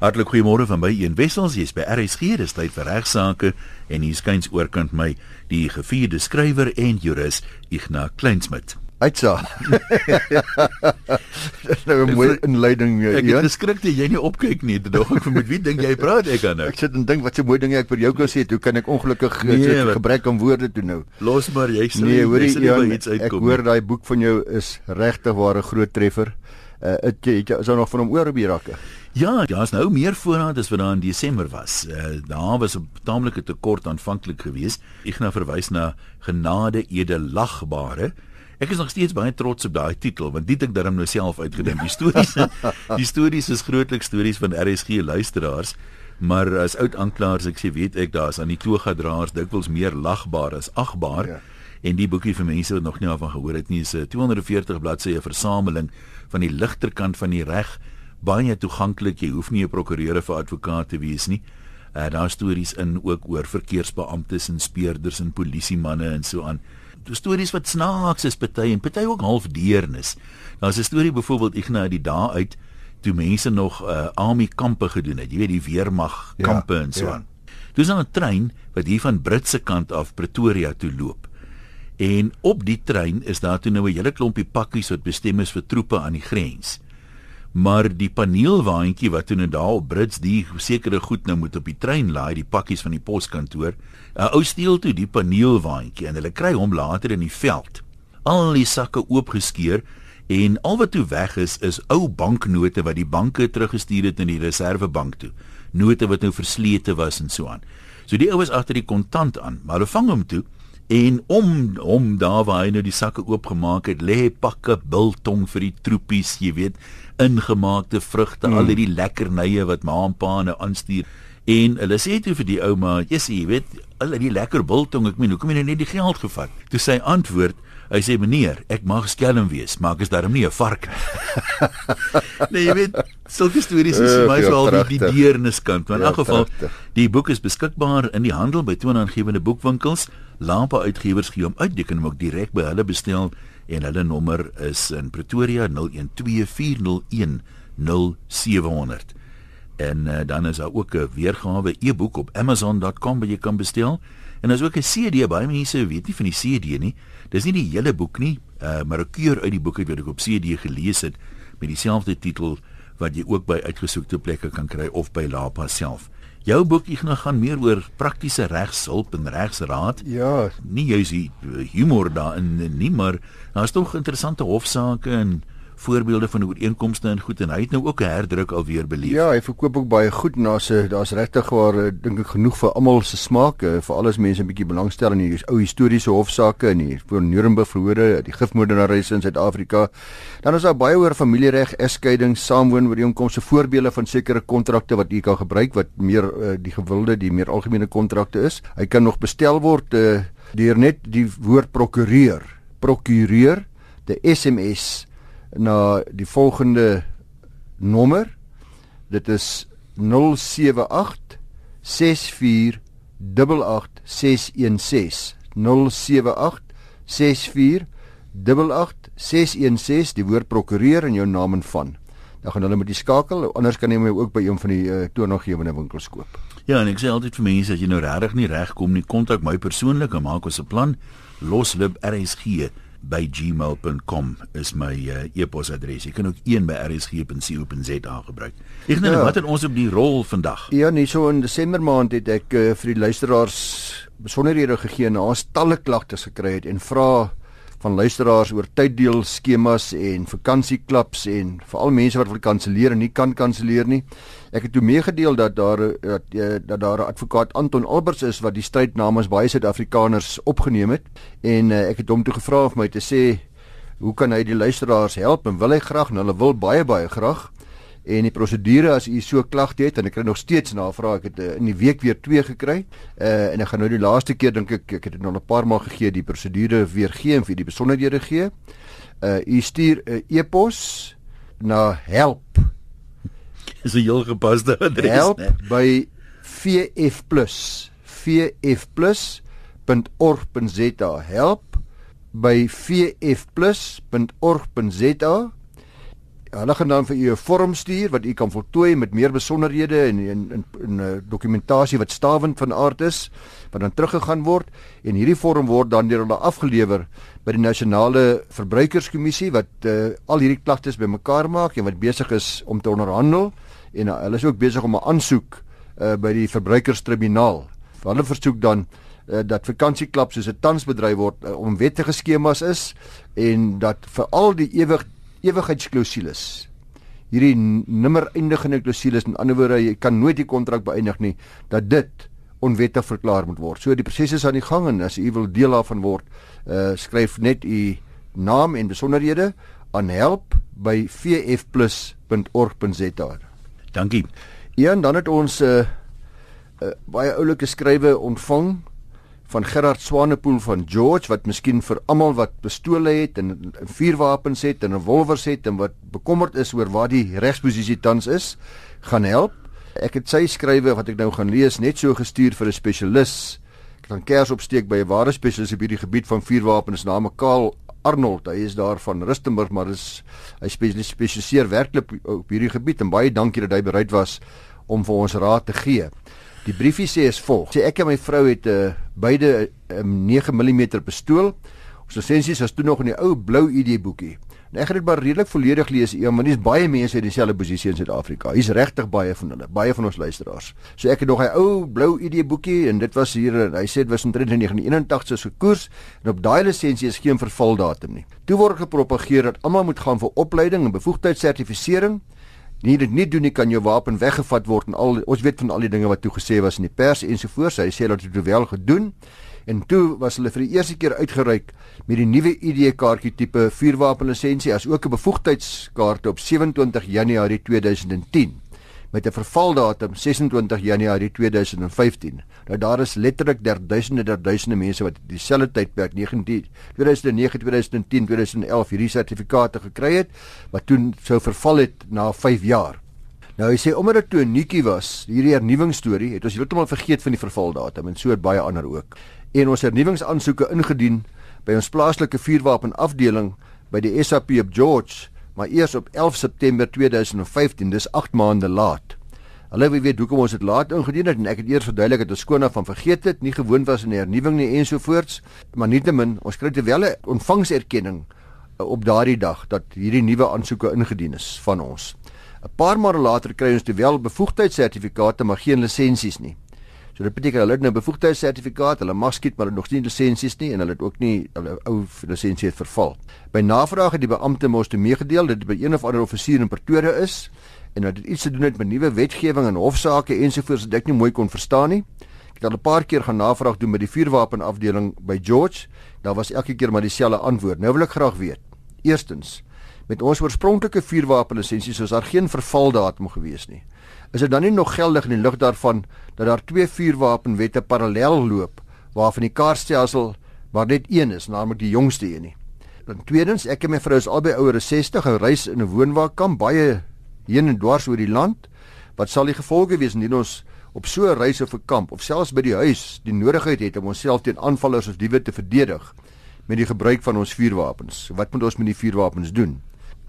Hartlik goeiemôre van my een Wessels, jy's by RSG, dis tyd vir regsaake en hier skuins oorkant my die gevierde skrywer en jurist Ignas Kleinsmid. Uitsa. Dis nou 'n mooi inleiding hier. Ek het geskrik dat jy nie opkyk nie. Dog ek met wie dink jy praat ek aan nou? Ek sit en dink wat 'n mooi ding ek vir jou kan sê. Hoe kan ek ongelukkig nee, so gebrek aan woorde toe nou? Los maar jy sê nee, hoor jy iets uitkom. Ek hoor daai boek van jou is regtig waar 'n groot treffer. Uh het jy het jy nog van hom oor op die rakke? Ja, daar's nou meer voorraad as wat daar in Desember was. Uh daar was 'n taamlike tekort aanvanklik geweest. Ek gaan verwys na genade edelagbare. Ek is nog steeds baie trots op daai titel want dit ek darm nou self uitgedink. Die stories die stories is grootliks stories van RSG luisteraars. Maar as oud aanklaers ek sê weet ek daar's aan die toga draers dikwels meer lagbaar as agbaar. Ja. En die boekie vir mense wat nog nie daarvan gehoor het nie is 'n 240 bladsye versameling van die ligterkant van die reg baie toeganklik. Jy hoef nie 'n prokureur of advokaat te wees nie. Uh, daar stories in ook oor verkeersbeamptes en speurders en polisiemanne en so aan. Stories wat snaaks is party en party ook half deernis. Daar's 'n storie byvoorbeeld ek nou die dae uit toe mense nog uh, army kampe gedoen het. Jy weet die weermag kampe ja, en so ja. aan. Dis nou 'n trein wat hier van Britse kant af Pretoria toe loop. En op die trein is daar toe nou 'n hele klompie pakkies wat bestem is vir troepe aan die grens maar die paneelwaandjie wat toe net daar op Brits die sekere goed nou moet op die trein laai die pakkies van die poskantoor 'n ou steel toe die paneelwaandjie en hulle kry hom later in die veld. Al die sakke oopgeskeur en al wat toe weg is is ou banknote wat die banke teruggestuur het in die reservebank toe. Note wat nou verslete was en so aan. So die oues agter die kontant aan maar hulle vang hom toe en om om daar waar hy nou die sakke oopgemaak het lê pakke biltong vir die troepies jy weet ingemaakte vrugte, mm. al hierdie lekkernye wat ma en pa nou aanstuur. En hulle sê toe vir die ouma, "Jessie, jy weet, al hierdie lekker biltong, ek meen, hoekom het jy net die geld gevat?" Toe sy antwoord, hy sê, "Meneer, ek mag skelm wees, maar ek is darm nie 'n vark nie." nee, jy weet, sulke stories is vir my so al die deerniskant. Maar in elk geval, die boek is beskikbaar in die handel by toonaangewende boekwinkels. Lampa Uitgewers gee hom uit, jy kan hom ook direk by hulle bestel en hulle nommer is in Pretoria 0124010700 en uh, dan is daar ook 'n weergawe e-boek op amazon.com wat jy kan bestel. En daar's ook 'n CD baie mense weet nie van die CD nie. Dis nie die hele boek nie. Uh, maar 'n keur uit die boek wat ek op CD gelees het met dieselfde titel wat jy ook by uitgesoekte plekke kan kry of by Lapa self Jou boekie gaan gaan meer oor praktiese regshulp en regsraad. Ja, nie juis humor daarin nie, maar daar's tog interessante hofsaake en voorbeelde van ooreenkomste en goed en hy het nou ook 'n herdruk alweer beleef. Ja, hy verkoop ook baie goed en daar's daar's regtig waar eh, dink ek genoeg vir almal se smake, vir alles mense 'n bietjie belangstel in die ou historiese hofsaake en hier voor Nuremberg verhore, die gifmoordenaars in Suid-Afrika. Dan is daar baie oor familiereg, egskeiding, saamwoon ooreenkomste, voorbeelde van sekere kontrakte wat jy kan gebruik wat meer uh, die gewilde, die meer algemene kontrakte is. Hy kan nog bestel word uh, deur net die woord prokureur, prokureur, die SMS na die volgende nommer. Dit is 078 64 88616 078 64 88616 die woord prokureur in jou naam en van. Dan gaan hulle met die skakel anders kan jy my ook by een van die uh, toenaggewende winkels koop. Ja en ek sê altyd vir mense as jy nou regtig nie regkom nie kontak my persoonlik en maak ons 'n plan. Loslib rsg by gmail.com is my uh, e-posadres. Jy kan ook een by rsg.co.za gebruik. Ek nou ja. wat het ons op die rol vandag? Ja, nee, so in Desember maand het ek uh, vir die luisteraars besonderhede gegee na ons talle klagtes gekry het en vra van luisteraars oor tyddeel skemas en vakansieklubs en veral mense wat wil kanselleer en nie kan kanselleer nie. Ek het toe meegedeel dat daar dat, eh, dat daar 'n advokaat Anton Alberts is wat die stryd namens baie Suid-Afrikaners opgeneem het en uh, ek het hom toe gevra of my te sê hoe kan hy die luisteraars help en wil hy graag en hulle wil baie baie graag en die prosedure as u so klagte het en ek kry nog steeds navraag ek het uh, in die week weer 2 gekry uh, en ek gaan nou die laaste keer dink ek ek het dit nog 'n paar maal gegee die prosedure weer gee en vir die besonderhede gee. Uh, u stuur 'n uh, e-pos na help. Is 'n heel gepaste adres help nee. by vf vf .org.za help by vf.org.za Hulle gaan dan vir u 'n vorm stuur wat u kan voltooi met meer besonderhede en in in 'n uh, dokumentasie wat stawend van aard is wat dan teruggegaan word en hierdie vorm word dan deur hulle afgelewer by die nasionale verbruikerskommissie wat uh, al hierdie klagtes bymekaar maak en wat besig is om te onderhandel en uh, hulle is ook besig om 'n aansoek uh, by die verbruikerstribunaal. Hulle versoek dan uh, dat vakansieklub soos 'n tansbedryf word uh, om wettige skemas is en dat vir al die ewig ewigheidsklausules hierdie nimmer eindigende klausules in ander woorde jy kan nooit die kontrak beëindig nie dat dit onwettig verklaar moet word. So die proses is aan die gang en as u wil deel daarvan word, uh, skryf net u naam en besonderhede aan help by vfplus.org.za. Dankie. Ja, en dan het ons 'n uh, uh, baie oulike skrywe ontvang van Gerard Swanepoel van George wat miskien vir almal wat pistole het en, en vuurwapens het en revolvers het en wat bekommerd is oor waar die regsposisie tans is, gaan help. Ek het sy skrywe wat ek nou gaan lees net so gestuur vir 'n spesialis. Ek gaan kers opsteek by 'n ware spesialis op hierdie gebied van vuurwapens, name Kaal Arnold. Hy is daar van Rustenburg, maar is hy spesialiseer werklik op hierdie gebied en baie dankie dat hy bereid was om vir ons raad te gee. Die briefie sê is volg. Sê ek en my vrou het 'n uh, eh, beide 'n um, 9 mm pistool. Ons lisensies was toe nog in die ou blou ID boekie. En ek het dit maar redelik volledig lees, ja, maar dis baie mense in dieselfde posisie in Suid-Afrika. Hier's regtig baie van hulle, baie van ons luisteraars. So ek het nog hy ou blou ID boekie en dit was hier hy sê dit was in 1981 se koers en op daai lisensie is geen vervaldatum nie. Toe word gepropageer dat almal moet gaan vir opleiding en bevoegdheidssertifisering nie dit nie doen nie kan jou wapen weggevat word en al ons weet van al die dinge wat toe gesê was in die pers ensovoorts hy sê dat dit wel gedoen. En toe was hulle vir die eerste keer uitgereik met die nuwe ID kaartjie tipe vuurwapenlisensie as ook 'n bevoegdheidskaart op 27 Januarie 2010 met 'n vervaldatum 26 Januarie 2015. Nou daar is letterlik der duisende der duisende mense wat dieselfde tydperk 19 2009 2010 2011 hierdie sertifikate gekry het wat toe sou verval het na 5 jaar. Nou hy sê omdat dit toe 'n nuutjie was, hierdie hernuwingsstorie, het ons heeltemal vergeet van die vervaldatum en so het baie ander ook. En ons hernuwingsaansoeke ingedien by ons plaaslike vuurwapen afdeling by die SAP op George maar eers op 11 September 2015, dis 8 maande laat. Hulle weet hoekom ons dit laat ingedien het en ek het eers verduidelik dat ons skoon van vergeet het, nie gewoond was aan hernuwing nie ensovoorts, maar nietemin, ons kry te wel 'n ontvangserkenning uh, op daardie dag dat hierdie nuwe aansoeke ingedien is van ons. 'n Paar maande later kry ons te wel bevoegdheidssertifikate maar geen lisensies nie. So dit beteken hulle het nou bevoegdheidssertifikaat, hulle mag skiet maar nog nie lisensies nie en hulle het ook nie hulle ou lisensie het verval. By navraag het die beampte mos toe meegedeel dat dit by een of ander offisier in Pretoria is en dat dit iets te doen het met nuwe wetgewing en hofsaake ensovoorts wat ek nie mooi kon verstaan nie. Ek het al 'n paar keer gaan navraag doen by die vuurwapen afdeling by George. Daar was elke keer maar dieselfde antwoord. Nou wil ek graag weet. Eerstens, met ons oorspronklike vuurwapenlisensies was daar geen vervaldatum gewees nie is dit dan nie nog geldig in die lig daarvan dat daar twee vuurwapenwette parallel loop waarvan die kaartstelsel maar net een is, naamlik die jongste een nie. Dan tweedens, ek en my vrou is albei ouer as 60 en reis in 'n woonwaarkamp baie heen en dwars oor die land. Wat sal die gevolge wees indien ons op so 'n reis of 'n kamp of selfs by die huis die nodigheid het om onsself teen aanvallers of diewe te verdedig met die gebruik van ons vuurwapens? Wat moet ons met die vuurwapens doen?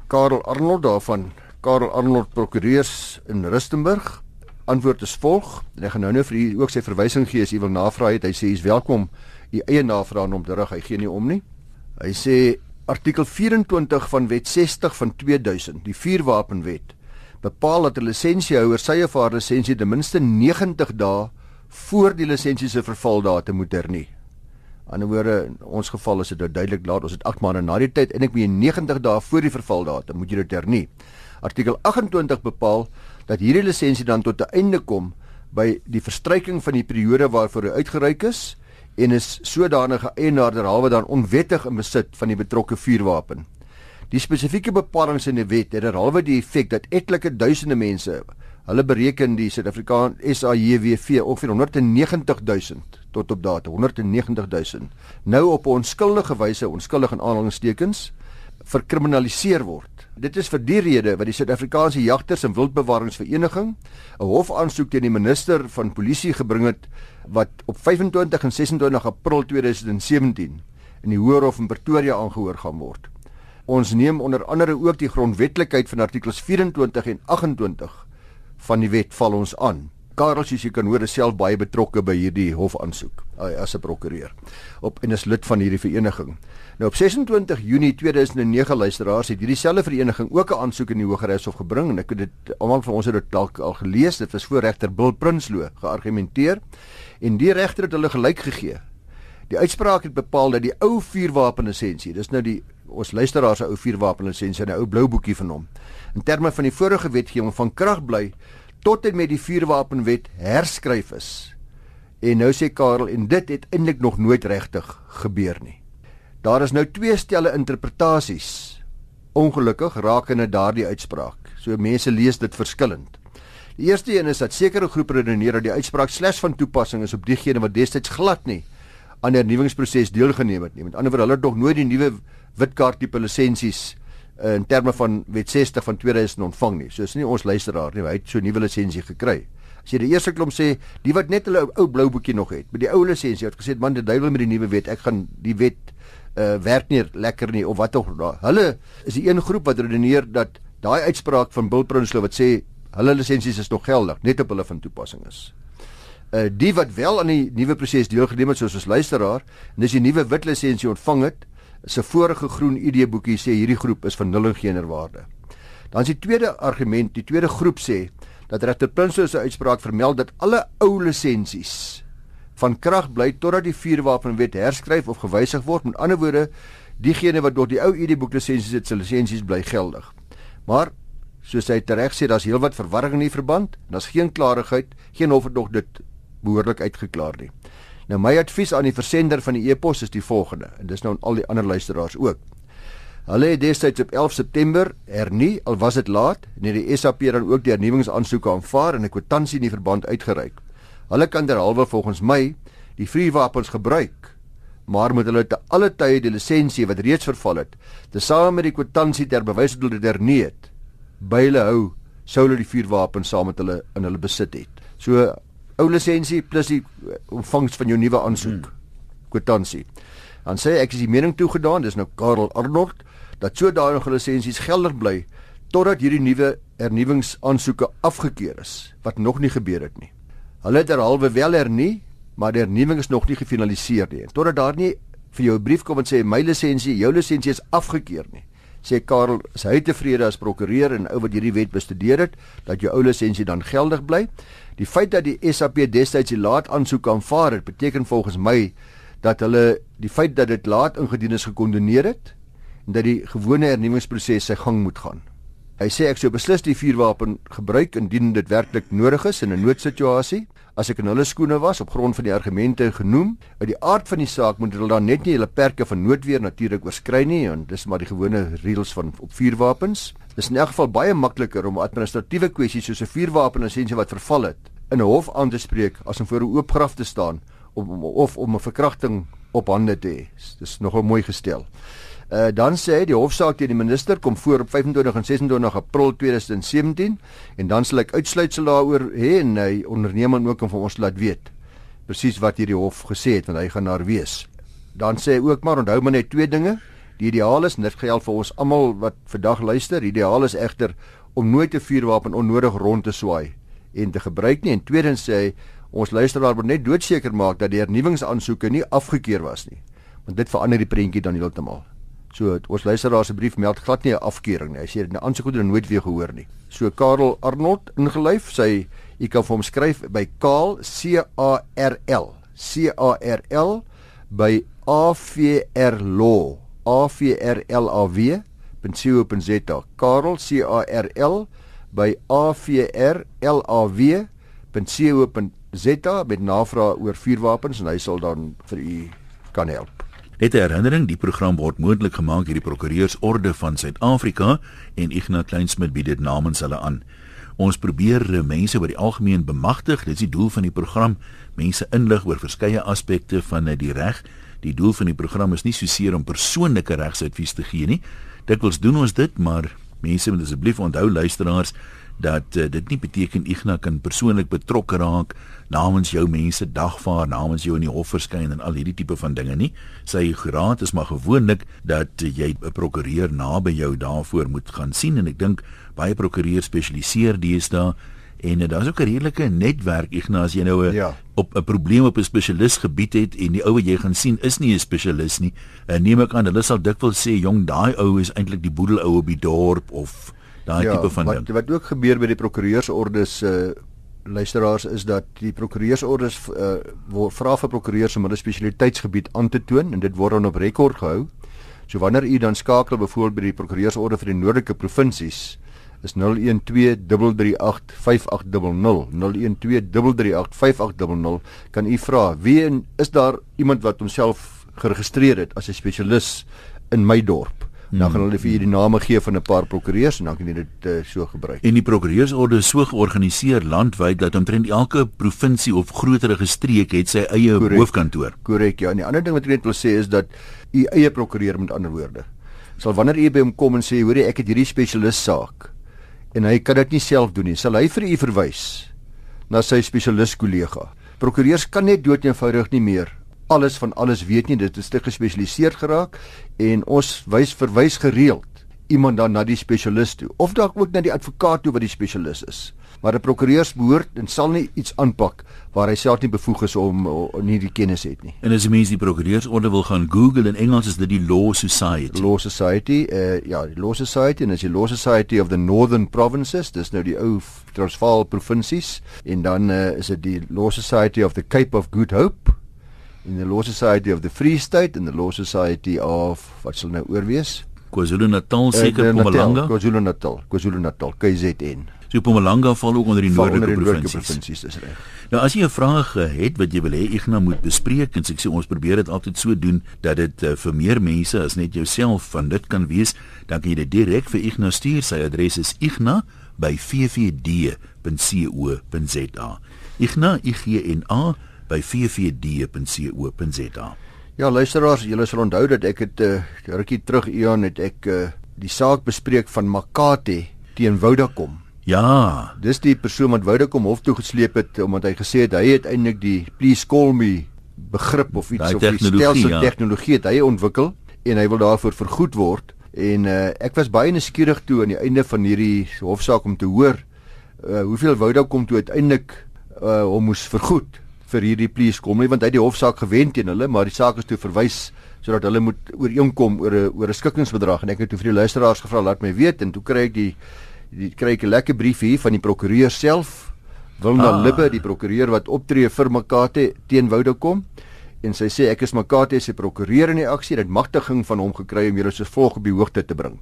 Karel Arnold daarvan Karel Arnold prokureurs in Rustenburg. Antwoord is volg. Ek gaan nou nou vir u ook sy verwysing gee as u wil navra het. Hy sê u is welkom u eie navraag om terug. Hy gee nie om nie. Hy sê artikel 24 van wet 60 van 2000, die vuurwapenwet, bepaal dat 'n lisensiehouer sy of haar lisensie ten minste 90 dae voor die lisensie se vervaldatum moet hernie. Aan die woorde in ons geval is dit nou duidelik laat. Ons het 8 maande na die tyd en ek moet 90 dae voor die vervaldatum moet jy dit hernie. Artikel 28 bepaal dat hierdie lisensie dan tot 'n einde kom by die verstryking van die periode waarvoor hy uitgereik is en is sodanige eienaar derhalwe dan onwettig in besit van die betrokke vuurwapen. Die spesifieke bepalinge in die wet het derhalwe die effek dat etlike duisende mense, hulle bereken die Suid-Afrikaan SAJWV ongeveer 190 000 tot op data 190 000 nou op 'n onskuldige wyse onskuldig in aanhalingstekens verkriminaliseer word. Dit is vir die rede wat die Suid-Afrikaanse Jagters en Wildbewaringsvereniging 'n hofaansoek teen die minister van polisie gebring het wat op 25 en 26 April 2017 in die Hoërhof in Pretoria aangehoor gaan word. Ons neem onder andere ook die grondwetlikheid van artikels 24 en 28 van die wet val ons aan. Karel soos jy kan hoor is self baie betrokke by hierdie hofaansoek as 'n prokureur op en is lid van hierdie vereniging. Nou op 26 Junie 2009 luisteraars het hierdie selfde vereniging ook 'n aansoek in die Hooggeregshof gebring en ek het dit almal van ons het dit dalk al gelees. Dit was voor regter Bill Prinsloo geargumenteer en die regter het hulle gelyk gegee. Die uitspraak het bepaal dat die ou vuurwapenlisensie, dis nou die ons luisteraars se ou vuurwapenlisensie, 'n ou blou boekie van hom, in terme van die vorige wetgewing van krag bly tot en met die vuurwapenwet herskryf is. En nou sê Karel en dit het eintlik nog nooit regtig gebeur nie. Daar is nou twee stelle interpretasies. Ongelukkig rakende daardie uitspraak. So mense lees dit verskillend. Die eerste een is dat sekere groepe redeneer dat die uitspraak slegs van toepassing is op diegene wat destyds glad nie aan die hernuwingsproses deelgeneem het nie. Met ander woorde, hulle het nog nooit die nuwe witkaart tipe lisensies uh, in terme van wet 60 van 2000 ontvang nie. So is nie ons luisteraar nie, hy het so 'n nuwe lisensie gekry. As jy die eerste klomp sê, die wat net hulle ou blou boekie nog het, met die ou lisensie het gesê man, die duiwel met die nuwe wet, ek gaan die wet uh werk nie lekker nie of wat tog daar. Hulle is die een groep wat redeneer dat daai uitspraak van Bill Prinsloo wat sê hulle lisensies is nog geldig, net op hulle van toepassing is. Uh die wat wel aan die nuwe proses deelgeneem het soos ons luisteraar, en dis die nuwe wit lisensie ontvang het, se vorige groen ID boekie sê hierdie groep is van nul en geen waarde. Dan is die tweede argument, die tweede groep sê dat regter Prinsloo se uitspraak vermeld dat alle ou lisensies van krag bly totdat die vuurwapenwet herskryf of gewysig word. Met ander woorde, diegene wat nog die ou ID boek lisensies het, se lisensies bly geldig. Maar soos hy tereg sê, daar's heelwat verwarring in die verband en daar's geen klarigheid, geen hof het nog dit behoorlik uitgeklaar nie. Nou my advies aan die versender van die e-pos is die volgende en dis nou aan al die ander luisteraars ook. Hulle het destyds op 11 September hernie, al was dit laat, net die SAP dan ook die hernuwingsaansoeke aanvaar en 'n kwitansie in die verband uitgereik. Hulle kan derhalwe volgens my die vuurwapens gebruik, maar moet hulle te alle tye die lisensie wat reeds verval het, tesame met die kwitansie ter bewys dat hulle dit hernie het, by hulle hou, sou hulle die vuurwapens saam met hulle in hulle besit het. So ou lisensie plus die eh, ontvangs van jou nuwe aansoek hmm. kwitansie. Dan sê ek is die mening toegedaan, dis nou Karel Arnold, dat sodanige lisensies geldig bly totdat hierdie nuwe hernuwingsaansoeke afgekeur is, wat nog nie gebeur het nie. Hulle het derhalwe wel hernie, maar die hernuwing is nog nie gefinaliseer nie. Totdat daar nie vir jou 'n brief kom en sê my lisensie, jou lisensie is afgekeur nie. Sê Karel, is hy tevrede as prokureur en ou wat hierdie wet bestudeer het dat jou ou lisensie dan geldig bly? Die feit dat die SAP destyds die laat aansoek aanvaar het, beteken volgens my dat hulle die feit dat dit laat ingedien is gekondoneer het en dat die gewone hernuwingsproses sy gang moet gaan. Hy sê ek sou beslis die vuurwapen gebruik indien dit werklik nodig is in 'n noodsituasie. As ek in hulle skoene was op grond van die argumente genoem, uit die aard van die saak moet hulle dan net nie hulle perke van noodweer natuurlik oorskry nie en dis maar die gewone reëls van op vuurwapens. Dis in elk geval baie makliker om administratiewe kwessies soos 'n vuurwapenlisensie wat verval het in 'n hof aan te spreek as om voor 'n oop graf te staan om, of om 'n verkrachting op hande te hê. Dis nogal mooi gestel. Uh dan sê hy die hofsaak teen die minister kom voor op 25 en 26 April 2017 en dan sal ek uitsluitsel daaroor hê en hy onderneem dan ook om vir ons laat weet presies wat hierdie hof gesê het want hy gaan daar wees. Dan sê hy ook maar onthou maar net twee dinge. Die ideaal is net geld vir ons almal wat vandag luister. Die ideaal is egter om nooit 'n vuurwapen onnodig rond te swaai en te gebruik nie en tweedens sê hy ons luisteraar moet net doodseker maak dat die hernuwingsaansoeke nie afgekeur was nie want dit verander die prentjie dan heeltemal. So ons luisteraar se brief meld glad nie 'n afkeuring nie. Hy sê die aansoek het nooit weer gehoor nie. So Karel Arnold ingelyf sy u kan vir hom skryf by Kaal C A R L C A R L by A V R Law A V R L A W .co.za Karel C A R L by avrlaw.co.za met navraag oor vuurwapens en hy sal dan vir u kan help. Net 'n herinnering, die program word moontlik gemaak deur die Prokureursorde van Suid-Afrika en Ignas Kleinsmid bied dit namens hulle aan. Ons probeer mense oor die algemeen bemagtig, dit is die doel van die program, mense inlig oor verskeie aspekte van die reg. Die doel van die program is nie soseer om persoonlike regsadvies te gee nie. Dikwels doen ons dit, maar mense moet asseblief onthou luisteraars dat uh, dit nie beteken Ignas kan persoonlik betrokke raak namens jou mense dagvaar, namens jou in die hof verskyn en al hierdie tipe van dinge nie. Sy graad is maar gewoonlik dat jy 'n prokureur naby jou daarvoor moet gaan sien en ek dink baie prokureurs spesialiseer deesdae en uh, daar's ook 'n redelike netwerk Ignas as jy nou 'n ja. op 'n probleem op 'n spesialis gebied het en die ou wat jy gaan sien is nie 'n spesialis nie. Uh, neem ek aan hulle sal dikwels sê jong daai ou is eintlik die boedelou op die dorp of daai ja, tipe van wat, ding. Wat ook gebeur by die prokureursordes uh luisteraars is dat die prokureursordes uh word vra vir prokureurs om hulle spesialiteitsgebied aan te toon en dit word dan op rekord gehou. So wanneer u dan skakel byvoorbeeld by die prokureursorde vir die noordelike provinsies is 0123385800 0123385800 kan u vra wie is daar iemand wat homself geregistreer het as 'n spesialis in my dorp dan gaan hulle vir julle die name gee van 'n paar prokureurs en dan kan jy dit uh, so gebruik. En die prokureursorde is so georganiseer landwyd dat omtrent elke provinsie of groter streek het sy eie Correct. hoofkantoor. Korrek, ja. En die ander ding wat ek net wil sê is dat u eie prokureur met ander woorde sal wanneer u by hom kom en sê hoor jy ek het hierdie spesialis saak en hy kan dit nie self doen nie, sal hy vir u verwys na sy spesialis kollega. Prokureurs kan net dood eenvoudig nie meer alles van alles weet nie, dit is te gespesialiseerd geraak en ons wys verwys gereeld iemand dan na die spesialis toe of dalk ook na die advokaat toe wat die spesialis is. Maar 'n prokureur behoort en sal nie iets aanpak waar hy self nie bevoeg is om, nie die kennis het nie. En as jy mens die prokureursorde wil gaan Google in Engels is dit die Law Society. Law Society, uh, ja, die Law Society en as jy Law Society of the Northern Provinces, dis nou die ou Transvaal provinsies en dan uh, is dit die Law Society of the Cape of Good Hope in the Law Society of the Free State and the Law Society of wat sal nou oorwees? KwaZulu-Natal seker uh, Mpumalanga. KwaZulu-Natal, KwaZulu-Natal, KZN. So Mpumalanga val ook onder die noordelike provinsies. provinsies, dis reg. Nou as jy 'n vraag het wat jy wil hê Ignas moet bespreek en ek sê ons probeer dit altyd so doen dat dit uh, vir meer mense as net jouself van dit kan wees, dan kan jy dit direk vir Ignas stuur. Sy adres is igna@ffd.co.za. Igna, I G N A by ffd.co.za. Ja, luisteraars, julle sal onthou dat ek het 'n uh, eh, rukkie terug Ian het ek uh, die saak bespreek van Makate teen Vodacom. Ja, dis die persoon wat Vodacom hof toe gesleep het omdat hy gesê het hy het eintlik die please call me begrip of iets of die stelsel ja. tegnologie het hy ontwikkel en hy wil daarvoor vergoed word en uh, ek was baie nuuskierig toe aan die einde van hierdie hofsaak om te hoor uh, hoeveel Vodacom toe uiteindelik uh, hom moes vergoed vir hierdie pleas kom nie want hy het die hofsaak gewen teen hulle maar die saak is toe verwys sodat hulle moet ooreenkom oor 'n oor 'n skikkingsbedrag. En ek het toe vir die luisteraars gevra laat my weet en toe kry ek die die kry ek 'n lekker brief hier van die prokureur self Wilna ah. Libbe die prokureur wat optree vir Makate teen Woudekom. En sy sê ek is Makate se prokureur in die aksie en het magtiging van hom gekry om julle so volg op die hoogte te bring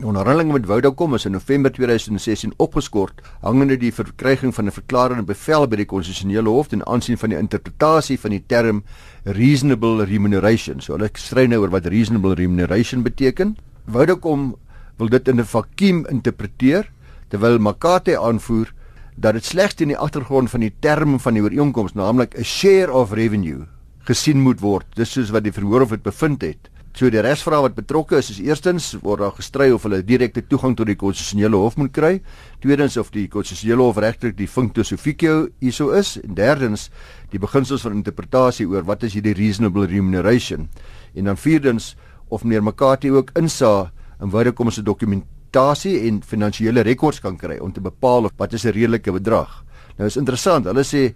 Die onderhandeling met Vodacom is in November 2016 opgeskort hangende die verkryging van 'n verklarende bevel by die konstitusionele hof ten aansien van die interpretasie van die term reasonable remuneration. So hulle stry nou oor wat reasonable remuneration beteken. Vodacom wil dit in 'n vakuum interpreteer terwyl Makate aanvoer dat dit slegs teen die agtergrond van die term van die ooreenkoms, naamlik 'n share of revenue, gesien moet word. Dis soos wat die verhoor of dit bevind het. So die resvraag wat betrokke is, is eerstens word daar gestry of hulle direkte toegang tot die konstitusionele hof moet kry. Tweedens of die konstitusionele hof regtig die functus officio hieso is en derdens die beginsels van interpretasie oor wat is hierdie reasonable remuneration. En dan vierdens of meneer Makati ook insa in wyde kom se dokumentasie en finansiële rekords kan kry om te bepaal of wat is 'n redelike bedrag. Nou is interessant, hulle sê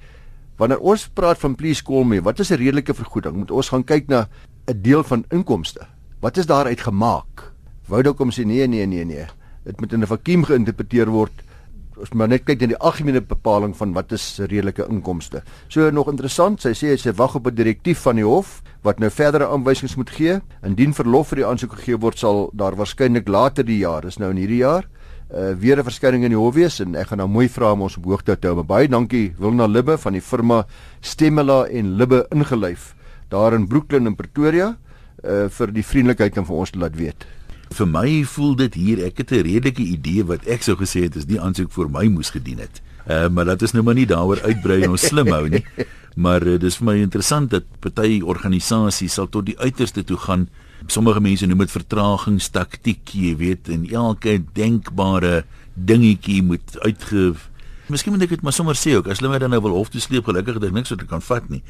wanneer ons praat van please call me, wat is 'n redelike vergoeding? Moet ons gaan kyk na 'n deel van inkomste. Wat is daaruit gemaak? Woudekom sê nee nee nee nee. Dit moet in 'n vakuum geïnterpreteer word. Ons moet net kyk na die algemene bepaling van wat is redelike inkomste. So nog interessant, sy sê sy wag op 'n direktief van die hof wat nou verdere aanwysings moet gee. Indien verlof vir die aansoek gegee word, sal daar waarskynlik later die jaar, dis nou in hierdie jaar, uh, weer 'n verskyning in die hof wees en ek gaan nou mooi vra om ons op hoogte te hou. Baie dankie Wilna Libbe van die firma Stemela en Libbe ingelyf daar in Brooklyn in Pretoria uh vir die vriendelikheid en vir ons te laat weet. Vir my voel dit hier ek het 'n redelike idee wat ek sou gesê het is die aansoek vir my moes gedien het. Uh maar dit is nou maar nie daaroor uitbrei en ons slim hou nie. Maar uh, dis vir my interessant dat party organisasies sal tot die uiterste toe gaan. Sommige mense noem dit vertragingstaktiek, jy weet, en elke denkbare dingetjie moet uitge Miskien moet ek dit maar sommer sê ook as hulle my dan nou wil hof toe sleep gelukkig dat ek niks wat ek kan vat nie.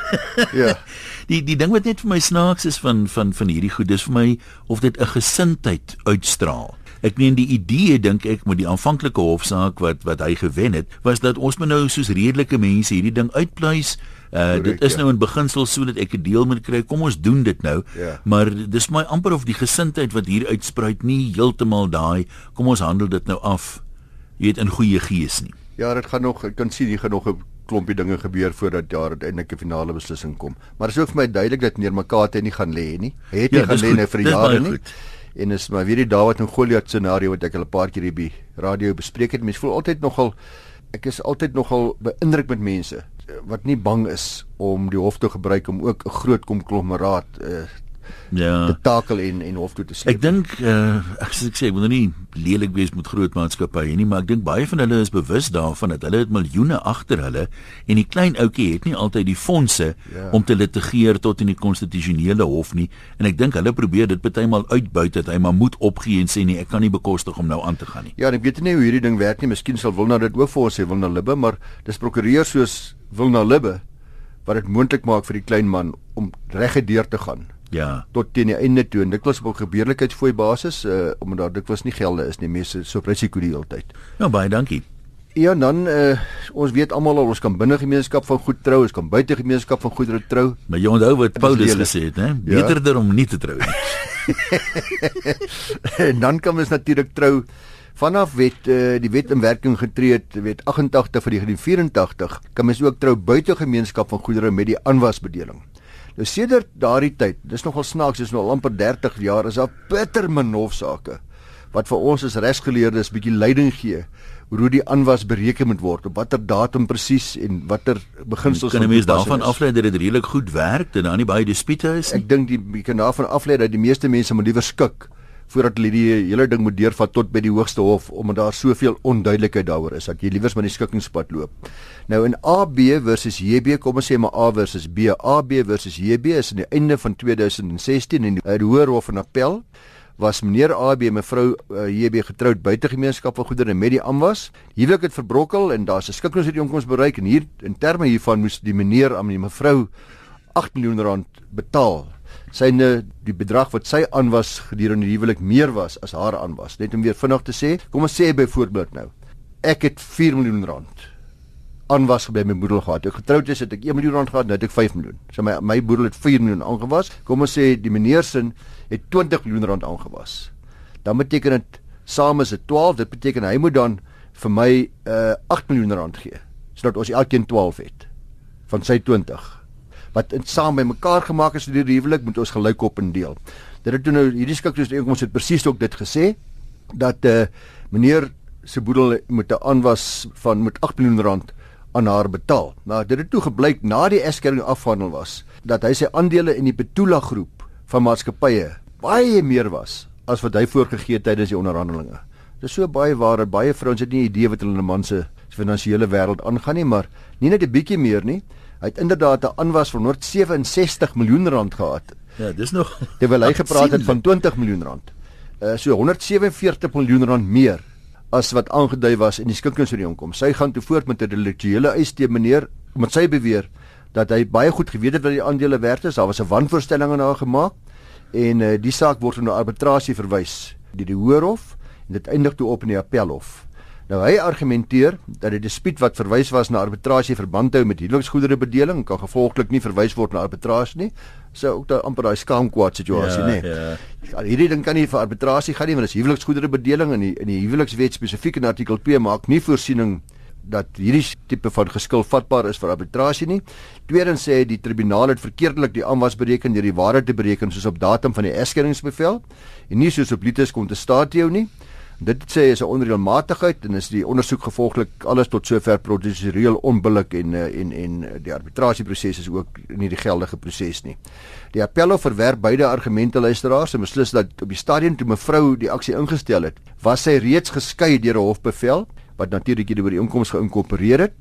ja. Die die ding wat net vir my snaaks is van van van hierdie goed dis vir my of dit 'n gesindheid uitstraal. Ek meen die idee dink ek met die aanvanklike hofsaak wat wat hy gewen het was dat ons moet nou soos redelike mense hierdie ding uitpleis. Uh, dit is ja. nou in beginsel sodat ek 'n deel moet kry. Kom ons doen dit nou. Ja. Maar dis my amper of die gesindheid wat hier uitspruit nie heeltemal daai kom ons handel dit nou af jy weet in goeie gees nie. Ja, dit gaan nog ek kan sien hier gaan nog 'n klompie dinge gebeur voordat daar uiteindelik 'n finale beslissing kom. Maar dit is ook vir my duidelik dat neer Makate nie gaan lê nie. Het nie ja, gaan lê nou vir jare nie. En is maar weer die Dawid en Goliat scenario wat ek al 'n paar keer hier by radio bespreek het. Mense voel altyd nogal ek is altyd nogal beïndruk met mense wat nie bang is om die hof te gebruik om ook 'n groot konglomeraat uh, ja. te takel en en hof toe te sleep. Ek dink uh, ek sê ek sê ek wil nou nie lelik wees met groot maatskappye nie, maar ek dink baie van hulle is bewus daarvan dat hulle het miljoene agter hulle en die klein ouetjie het nie altyd die fondse ja. om te litigeer tot in die konstitusionele hof nie en ek dink hulle probeer dit partymal uitbuit dat hy maar moet opgee en sê nee, ek kan nie bekostig om nou aan te gaan nie. Ja, ek weet nie hoe hierdie ding werk nie. Miskien sal Wilna dit ook vir ons sê, Wilna Libbe, maar dis prokureur soos Wilna Libbe wat dit moontlik maak vir die klein man om reggedeur te gaan Ja. Tot teen die einde toe en dikwels op gebeurlikheidsfooi basis uh omdat daar dikwels nie gelde is nie, mense so risiko die hele tyd. Ja, baie dankie. Ja, dan uh ons weet almal al ons kan binne gemeenskap van goed trou, ons kan buite gemeenskap van goed trou. Maar jy onthou wat Paulus gesê het, hè? Ja. Beterder om nie te trou nie. en dan kan mens natuurlik trou vanaf wet uh, die wet in werking getree het, wet 88 van 1984, kan mens ook trou buite gemeenskap van goedere met die aanwasbedeling. Nou sedert daardie tyd, dis nogal snaaks, dis nou al amper 30 jaar, is daar bitter min hofsaake wat vir ons as regsgeleerdes bietjie leiding gee hoe die aanwas bereken moet word op watter datum presies en watter beginsels kan mens daarvan aflei dat dit redelik goed werk en dan nie baie dispute is nie. Ek dink die kan daarvan aflei dat die meeste mense moet liewer skik voordat hulle die hele ding moet deurvat tot by die hoogste hof omdat daar soveel onduidelikheid daaroor is dat jy liewers met die skikkingspad loop. Nou in AB versus JB, kom ons sê maar A versus B. AB versus JB is aan die einde van 2016 in die, die Hoër Hof van Appel was meneer AB en mevrou uh, JB getroud buite gemeenskap van goedere met die aanwas. Huwelik het verbrokel en daar's 'n skikkingsooreenkoms bereik en hier in terme hiervan moes die meneer aan die mevrou 8 miljoen rand betaal syne die bedrag wat sy aan was gedurende die huwelik meer was as haar aan was. Net om weer vinnig te sê, kom ons sê byvoorbeeld nou, ek het 4 miljoen rand aan was by my boedel gehad. Ek getroud is het ek 1 miljoen rand gehad, nou het ek 5 miljoen. So my my boedel het 4 miljoen aangewas. Kom ons sê die meneer sin het 20 miljoen rand aangewas. Dan beteken dit saam is dit 12. Dit beteken hy moet dan vir my uh 8 miljoen rand gee sodat ons elkeen 12 het van sy 20 wat saam by mekaar gemaak is deur die huwelik moet ons gelyk op en deel. Dit het toe nou hierdie skikkings ons het presies ook dit gesê dat eh uh, meneer se boedel moet 'n aanwas van met 8 miljoen rand aan haar betaal. Nou dit het toe gebleik na die eskering afhandel was dat hy sy aandele in die Petula groep van maatskappye baie meer was as wat hy voorgegee het tydens die onderhandelinge. Dit is so baie waar dat baie vrouens het nie idee wat hulle in 'n man se finansiële wêreld aangaan nie, maar nie net 'n bietjie meer nie. Hy het inderdaad 'n aanwas van 167 miljoen rand gehad. Ja, dis nog terwyl hy gepraat het van 20 miljoen rand. Uh so 147 miljoen rand meer as wat aangedui was in die skinkingsooreenkoms. Sy gaan toe voort met 'n intellektuele eis teen meneer omdat sy beweer dat hy baie goed geweet het wat die aandele werd is. Daar was 'n wanvoorstelling aan haar gemaak en uh die saak word na arbitrasie verwys deur die Hoërhof en dit eindig toe op in die Appelhof. Nou hy argumenteer dat die dispuut wat verwys was na arbitrasie verband hou met huweliksgoedere bedeling kan gevolglik nie verwys word na arbitrasie nie. So ook daai amper daai skaamkwaad situasie, ja, nê. Ja. Hierdie ding kan nie vir arbitrasie gaan nie want dit is huweliksgoedere bedeling en die in die huwelikswet spesifiek in artikel 2 maak nie voorsiening dat hierdie tipe van geskil vatbaar is vir arbitrasie nie. Tweedens sê die tribunaal het verkeerdelik die aanwas bereken deur die waarheid te bereken soos op datum van die egskeringsbevel en nie soos op litis kontestatio nie. Dit sê is 'n onreëlmatigheid en is die ondersoek gevolglik alles tot sover prosedureel onbillik en eh, en en die arbitrasieproses is ook nie die geldige proses nie. Die appello verwerp beide argumente luisteraars en beslis dat op die stadium toe mevrou die aksie ingestel het, was sy reeds geskei deur 'n hofbevel wat natuurlik hierdie ooreenkoms geïnkorporeer het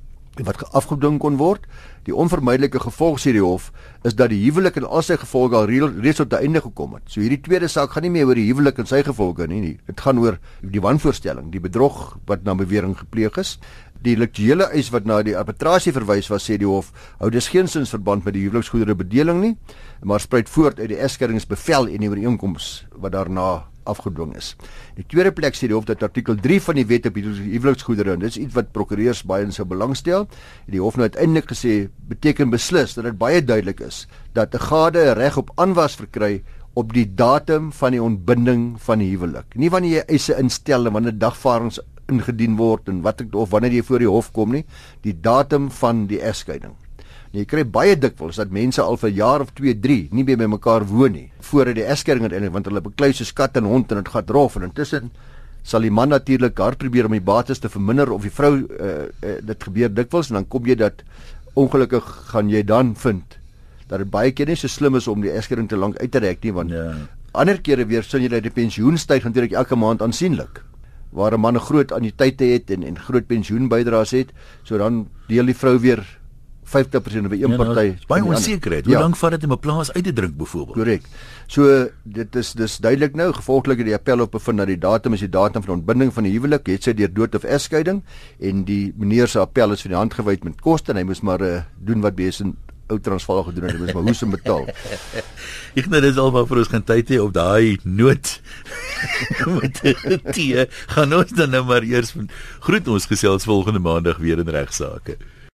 wat afgedwing kon word. Die onvermydelike gevolg sê die hof is dat die huwelik en al sy gevolge al reeds tot 'n einde gekom het. So hierdie tweede saak gaan nie meer oor die huwelik en sy gevolge nie, nie. Dit gaan oor die wanvoorstelling, die bedrog wat na bewering gepleeg is. Die lektuele eis wat na die arbitrasie verwys was sê die hof hou dus geen sins verband met die huweliksgoedere bedeling nie, maar spruit voort uit die eskeringsbevel en die ooreenkoms wat daarna afgedwing is. Die tweede plek sê die hof dat artikel 3 van die wet op huweliksgoedere en dit is iets wat prokureurs baie in sou belangstel. Die hof nou uiteindelik gesê beteken beslis dat dit baie duidelik is dat 'n gade reg op aanwas verkry op die datum van die ontbinding van die huwelik. Nie wanneer jy eise instel en wanneer dagvaardings ingedien word en wat ek of wanneer jy voor die hof kom nie, die datum van die egskeiding. Jy kry baie dikwels dat mense al vir jaar of 2, 3 nie meer by mekaar woon nie voordat die egskeiding uiteindelik want hulle beklei soos kat en hond en dit gaan rof en intussen sal die man natuurlik hard probeer om die bates te verminder of die vrou uh, uh, dit gebeur dikwels. En dan kom jy dat ongelukkig gaan jy dan vind dat dit baie keer nie so slim is om die egskeiding te lank uit te rek nie want ja. ander kere weer sien jy dat die pensioen styg natuurlik elke maand aansienlik waar 'n man 'n groot anniteit het en en groot pensioenbydraes het. So dan deel die vrou weer 50% by een ja, party. Nou, baie onsekerheid. Hoe ja. lank vat dit om 'n plaas uit te druk byvoorbeeld? Korrek. So dit is dis duidelik nou gevolglik die appel op bevind dat die datum is die datum van ontbinding van die huwelik, het sy deur dood of egskeiding en die meneer se appel is vir die hand gewyd met koste en hy moes maar uh, doen wat besin ou Transvaal gedoen het, dis maar hoe se betaal. Ek net dis al vir ons gaan tyd hê op daai noot met die gaan ons dan nou maar eers groet ons gesels volgende maandag weer in regsaake.